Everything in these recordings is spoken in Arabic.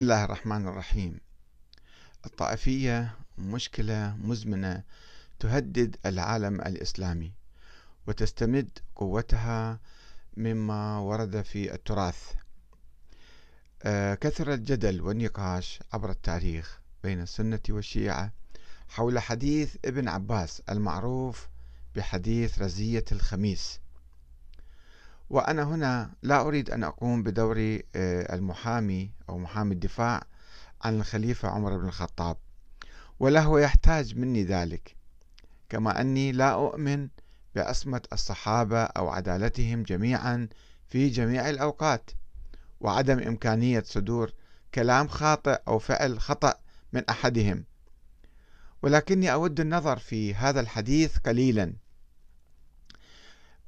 بسم الله الرحمن الرحيم. الطائفية مشكلة مزمنة تهدد العالم الإسلامي وتستمد قوتها مما ورد في التراث. آه، كثر الجدل والنقاش عبر التاريخ بين السنة والشيعة حول حديث ابن عباس المعروف بحديث رزية الخميس. وأنا هنا لا أريد أن أقوم بدور آه، المحامي أو محامي الدفاع عن الخليفة عمر بن الخطاب ولا هو يحتاج مني ذلك كما أني لا أؤمن بعصمة الصحابة أو عدالتهم جميعا في جميع الأوقات وعدم إمكانية صدور كلام خاطئ أو فعل خطأ من أحدهم ولكني أود النظر في هذا الحديث قليلا.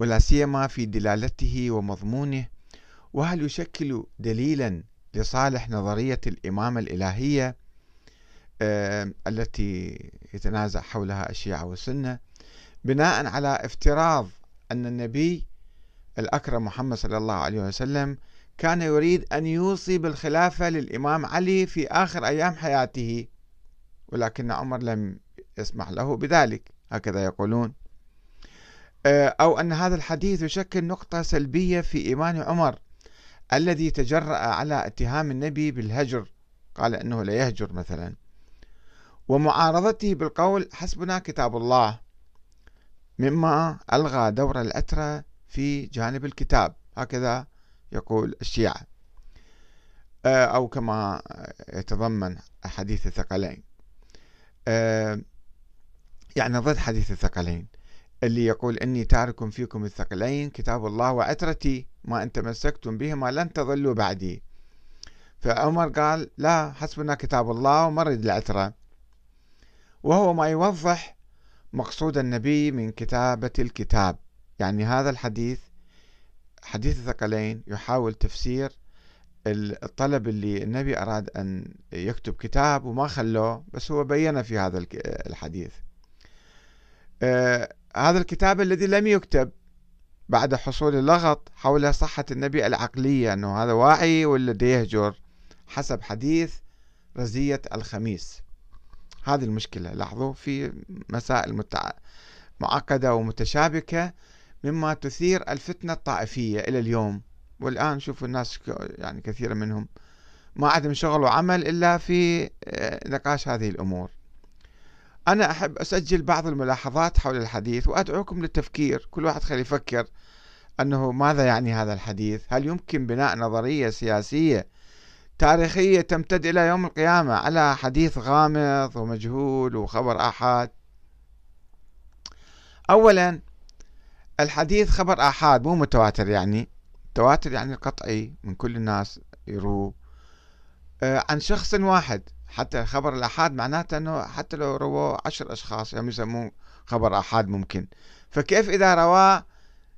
ولا سيما في دلالته ومضمونه وهل يشكل دليلا لصالح نظرية الإمامة الإلهية التي يتنازع حولها الشيعة والسنة بناء على افتراض أن النبي الأكرم محمد صلى الله عليه وسلم كان يريد أن يوصي بالخلافة للإمام علي في آخر أيام حياته؟ ولكن عمر لم يسمح له بذلك هكذا يقولون. أو أن هذا الحديث يشكل نقطة سلبية في إيمان عمر الذي تجرأ على اتهام النبي بالهجر. قال أنه لا يهجر مثلا. ومعارضته بالقول حسبنا كتاب الله مما ألغى دور الأترة في جانب الكتاب. هكذا يقول الشيعة. آه، أو كما يتضمن حديث الثقلين. آه، يعني ضد حديث الثقلين. اللي يقول إني تارك فيكم الثقلين كتاب الله وعترتي ما إن تمسكتم بهما لن تضلوا بعدي. فعمر قال لا حسبنا كتاب الله ومرد العترة. وهو ما يوضح مقصود النبي من كتابة الكتاب. يعني هذا الحديث حديث الثقلين يحاول تفسير الطلب اللي النبي أراد أن يكتب كتاب وما خلوه بس هو بين في هذا الحديث. آه، هذا الكتاب الذي لم يكتب بعد حصول اللغط حول صحة النبي العقلية أنه هذا واعي ولا يهجر حسب حديث رزية الخميس. هذه المشكلة لاحظوا في مسائل متع... معقدة ومتشابكة مما تثير الفتنة الطائفية إلى اليوم. والآن شوفوا الناس يعني كثير منهم ما عندهم شغل وعمل إلا في آه، نقاش هذه الأمور. أنا أحب أسجل بعض الملاحظات حول الحديث وأدعوكم للتفكير. كل واحد خلي يفكر أنه ماذا يعني هذا الحديث؟ هل يمكن بناء نظرية سياسية تاريخية تمتد إلى يوم القيامة على حديث غامض ومجهول وخبر آحاد؟ أولا الحديث خبر آحاد مو متواتر يعني. تواتر يعني قطعي من كل الناس يروه. آه، عن شخص واحد. حتى خبر الآحاد معناته أنه حتى لو رواه عشر أشخاص يعني يسموه خبر آحاد ممكن. فكيف إذا رواه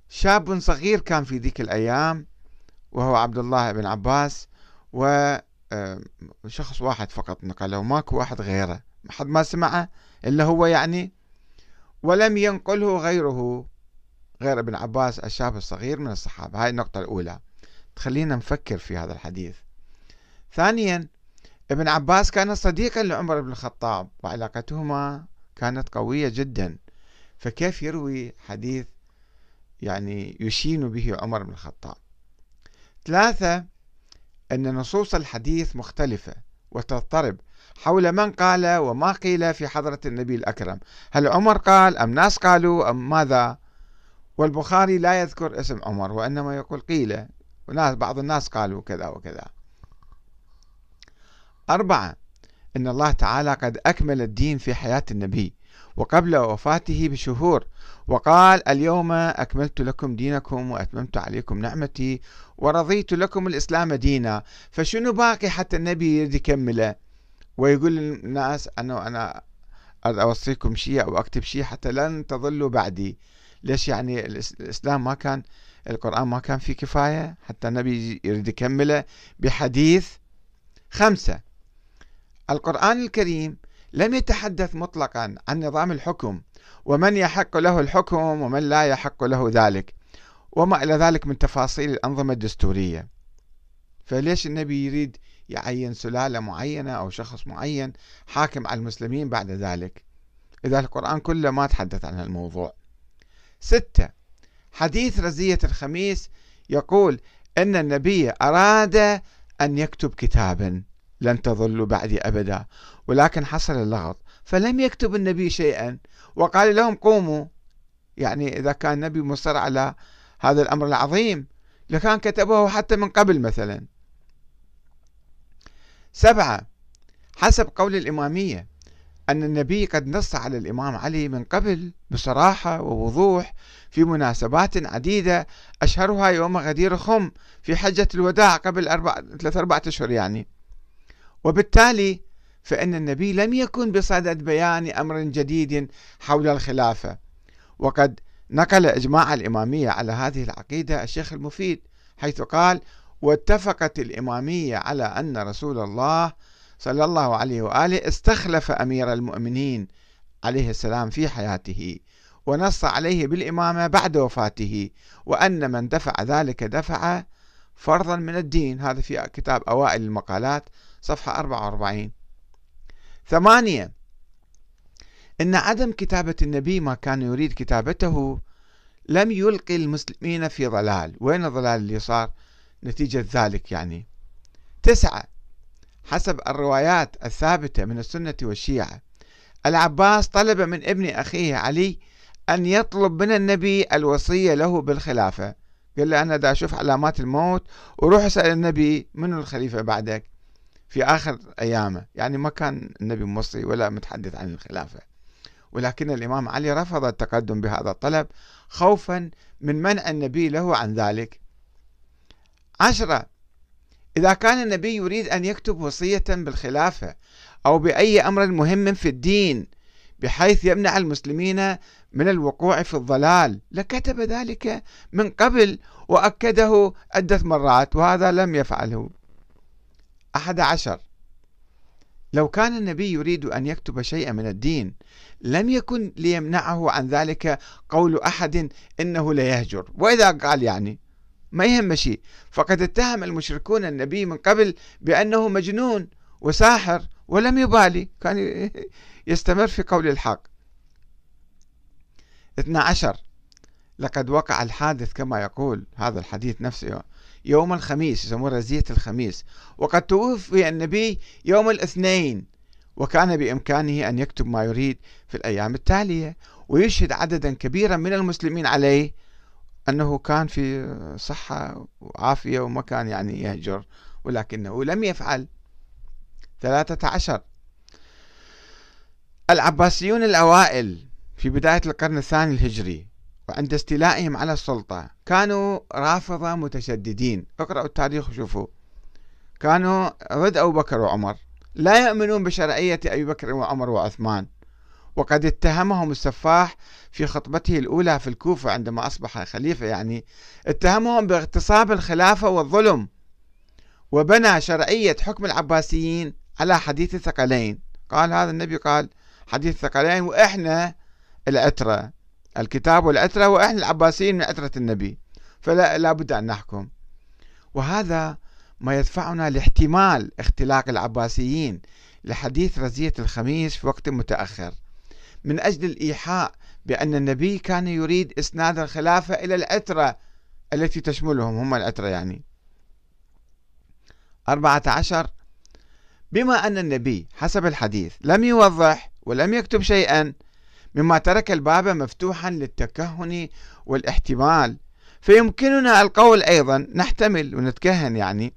شاب صغير كان في ذيك الأيام وهو عبد الله بن عباس وشخص واحد فقط نقله ماكو واحد غيره حد ما سمعه إلا هو يعني ولم ينقله غيره غير ابن عباس الشاب الصغير من الصحابة. هاي النقطة الأولى. تخلينا نفكر في هذا الحديث. ثانيا ابن عباس كان صديقا لعمر بن الخطاب وعلاقتهما كانت قوية جدا. فكيف يروي حديث يعني يشين به عمر بن الخطاب؟ ثلاثة أن نصوص الحديث مختلفة وتضطرب حول من قال وما قيل في حضرة النبي الأكرم. هل عمر قال أم ناس قالوا أم ماذا؟ والبخاري لا يذكر اسم عمر وإنما يقول قيل وناس بعض الناس قالوا كذا وكذا. أربعة إن الله تعالى قد أكمل الدين في حياة النبي وقبل وفاته بشهور وقال اليوم أكملت لكم دينكم وأتممت عليكم نعمتي ورضيت لكم الإسلام دينا فشنو باقي حتى النبي يريد يكمله؟ ويقول للناس أنه أنا أوصيكم شيء أو أكتب شيء حتى لن تضلوا بعدي. ليش يعني الإسلام ما كان القرآن ما كان فيه كفاية؟ حتى النبي يريد يكمله بحديث خمسة. القرآن الكريم لم يتحدث مطلقا عن نظام الحكم ومن يحق له الحكم ومن لا يحق له ذلك وما إلى ذلك من تفاصيل الأنظمة الدستورية. فليش النبي يريد يعين سلالة معينة أو شخص معين حاكم على المسلمين بعد ذلك؟ إذا القرآن كله ما تحدث عن الموضوع. ستة حديث رزية الخميس يقول أن النبي أراد أن يكتب كتابا. لن تظلوا بعدي أبدا ولكن حصل اللغط فلم يكتب النبي شيئا. وقال لهم قوموا يعني إذا كان النبي مصر على هذا الأمر العظيم لكان كتبه حتى من قبل مثلا. سبعة حسب قول الإمامية أن النبي قد نص على الإمام علي من قبل بصراحة ووضوح في مناسبات عديدة أشهرها يوم غدير خم في حجة الوداع قبل أربع ثلاثة أربعة أشهر يعني. وبالتالي فإن النبي لم يكن بصدد بيان أمر جديد حول الخلافة. وقد نقل إجماع الإمامية على هذه العقيدة الشيخ المفيد حيث قال واتفقت الإمامية على أن رسول الله صلى الله عليه وآله استخلف أمير المؤمنين عليه السلام في حياته ونص عليه بالإمامة بعد وفاته وأن من دفع ذلك دفع فرضا من الدين. هذا في كتاب أوائل المقالات صفحة 44 ثمانية إن عدم كتابة النبي ما كان يريد كتابته لم يلقي المسلمين في ضلال. وين الضلال اللي صار؟ نتيجة ذلك يعني. تسعة حسب الروايات الثابتة من السنة والشيعة العباس طلب من ابن أخيه علي أن يطلب من النبي الوصية له بالخلافة. قال له أنا دا أشوف علامات الموت وروح أسأل النبي من الخليفة بعدك في آخر أيامه. يعني ما كان النبي موصي ولا متحدث عن الخلافة. ولكن الإمام علي رفض التقدم بهذا الطلب خوفا من منع النبي له عن ذلك. عشرة إذا كان النبي يريد أن يكتب وصية بالخلافة أو بأي أمر مهم في الدين بحيث يمنع المسلمين من الوقوع في الضلال. لكتب ذلك من قبل وأكده عدة مرات وهذا لم يفعله. أحد عشر. لو كان النبي يريد أن يكتب شيئا من الدين لم يكن ليمنعه عن ذلك قول أحد إنه ليهجر وإذا قال يعني ما يهم شيء. فقد اتهم المشركون النبي من قبل بأنه مجنون. وساحر ولم يبالي كان يستمر في قول الحق. 12 لقد وقع الحادث كما يقول هذا الحديث نفسه يوم الخميس يسموه رزية الخميس. وقد توفي النبي يوم الاثنين وكان بإمكانه أن يكتب ما يريد في الأيام التالية. ويشهد عددا كبيرا من المسلمين عليه أنه كان في صحة وعافية وما كان يعني يهجر ولكنه لم يفعل. ثلاثة عشر. العباسيون الأوائل في بداية القرن الثاني الهجري وعند استيلائهم على السلطة كانوا رافضة متشددين. اقرأوا التاريخ وشوفوا. كانوا ضد أبو بكر وعمر. لا يؤمنون بشرعية أبي بكر وعمر وعثمان. وقد اتهمهم السفاح في خطبته الأولى في الكوفة عندما أصبح خليفة. يعني اتهمهم باغتصاب الخلافة والظلم وبنى شرعية حكم العباسيين على حديث الثقلين. قال هذا النبي قال حديث الثقلين وإحنا العترة الكتاب والعترة وإحنا العباسيين من عترة النبي. فلا لا بد أن نحكم. وهذا ما يدفعنا لاحتمال اختلاق العباسيين لحديث رزية الخميس في وقت متأخر. من أجل الإيحاء بأن النبي كان يريد إسناد الخلافة إلى العترة التي تشملهم هم العترة يعني. أربعة عشر بما أن النبي حسب الحديث لم يوضح ولم يكتب شيئا مما ترك الباب مفتوحا للتكهن والاحتمال. فيمكننا القول أيضا نحتمل ونتكهن يعني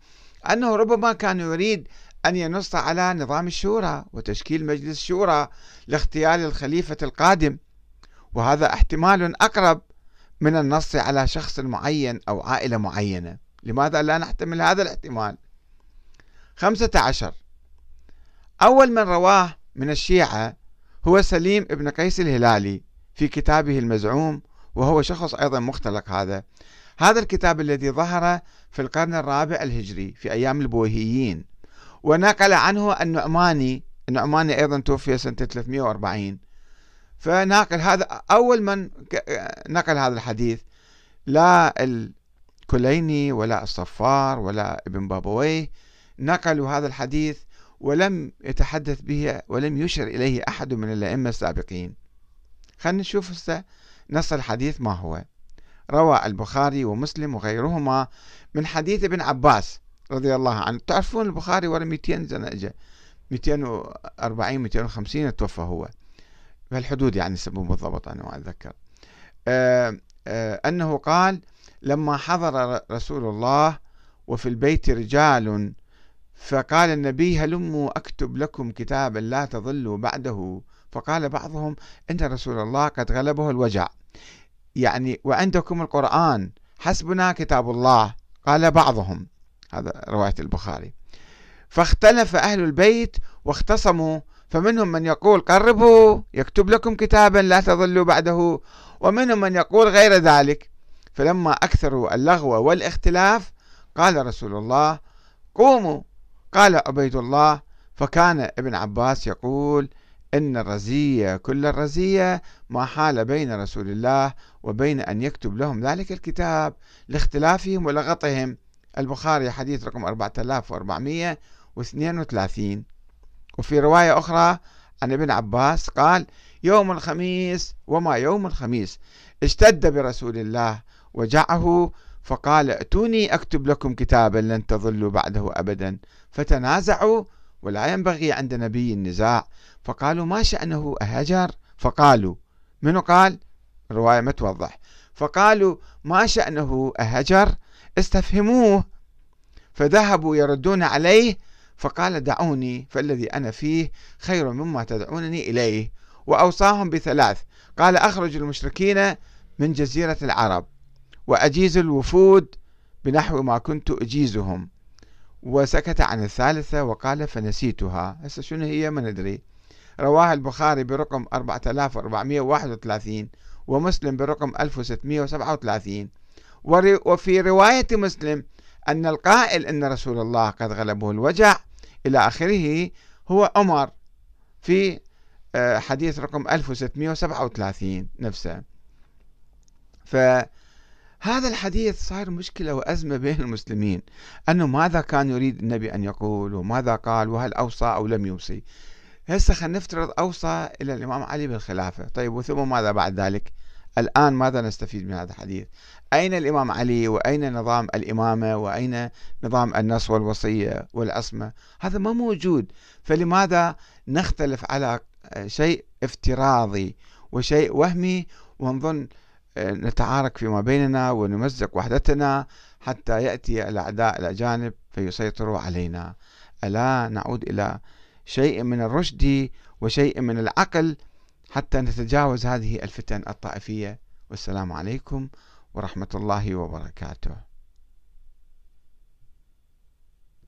أنه ربما كان يريد أن ينص على نظام الشورى وتشكيل مجلس شورى لاختيار الخليفة القادم. وهذا احتمال أقرب من النص على شخص معين أو عائلة معينة. لماذا لا نحتمل هذا الاحتمال؟ خمسة عشر أول من رواه من الشيعة هو سليم ابن قيس الهلالي في كتابه المزعوم وهو شخص أيضا مختلق هذا. هذا الكتاب الذي ظهر في القرن الرابع الهجري في أيام البويهيين ونقل عنه النعماني النعماني أيضا توفي سنة 340 فناقل هذا أول من نقل هذا الحديث لا الكليني ولا الصفار ولا ابن بابويه نقلوا هذا الحديث ولم يتحدث به ولم يشر إليه أحد من الأئمة السابقين. خلينا نشوف نص الحديث ما هو. روى البخاري ومسلم وغيرهما من حديث ابن عباس رضي الله عنه. تعرفون البخاري ورا 200 سنة اجى 240 250 توفى هو. بهالحدود يعني سبب بالضبط أنا ما أتذكر. آه آه أنه قال لما حضر رسول الله وفي البيت رجال فقال النبي هلموا أكتب لكم كتابا لا تضلوا بعده؟ فقال بعضهم إن رسول الله قد غلبه الوجع. يعني وعندكم القرآن حسبنا كتاب الله. قال بعضهم هذا رواية البخاري. فاختلف أهل البيت واختصموا فمنهم من يقول قربوا يكتب لكم كتابا لا تضلوا بعده. ومنهم من يقول غير ذلك. فلما أكثروا اللغو والاختلاف قال رسول الله قوموا قال عبيد الله فكان ابن عباس يقول إن الرزية كل الرزية ما حال بين رسول الله وبين أن يكتب لهم ذلك الكتاب لاختلافهم ولغطهم. البخاري حديث رقم 4432 وفي رواية أخرى عن ابن عباس قال يوم الخميس وما يوم الخميس اشتد برسول الله وجعه فقال ائتوني أكتب لكم كتابا لن تضلوا بعده أبدا. فتنازعوا ولا ينبغي عند نبي النزاع. فقالوا ما شأنه أهجر فقالوا منو قال؟ الرواية ما توضح. فقالوا ما شأنه أهجر استفهموه. فذهبوا يردون عليه. فقال دعوني فالذي أنا فيه خير مما تدعونني إليه. وأوصاهم بثلاث. قال أخرج المشركين من جزيرة العرب. وأجيز الوفود بنحو ما كنت أجيزهم. وسكت عن الثالثة وقال فنسيتها. هسه شنو هي؟ ما ندري. رواه البخاري برقم 4431 ومسلم برقم 1637 وفي رواية مسلم أن القائل أن رسول الله قد غلبه الوجع إلى آخره هو عمر في آه، حديث رقم 1637 نفسه. فهذا الحديث صار مشكلة وأزمة بين المسلمين أنه ماذا كان يريد النبي أن يقول وماذا قال وهل أوصى أو لم يوصي. هسه خلينا نفترض أوصى إلى الإمام علي بالخلافة. طيب وثم ماذا بعد ذلك؟ الآن ماذا نستفيد من هذا الحديث؟ أين الإمام علي وأين نظام الإمامة وأين نظام النص والوصية والعصمة هذا ما موجود. فلماذا نختلف على شيء افتراضي وشيء وهمي ونظن نتعارك فيما بيننا ونمزق وحدتنا حتى يأتي الأعداء الأجانب فيسيطروا علينا. ألا نعود إلى شيء من الرشد وشيء من العقل حتى نتجاوز هذه الفتن الطائفية. والسلام عليكم ورحمة الله وبركاته.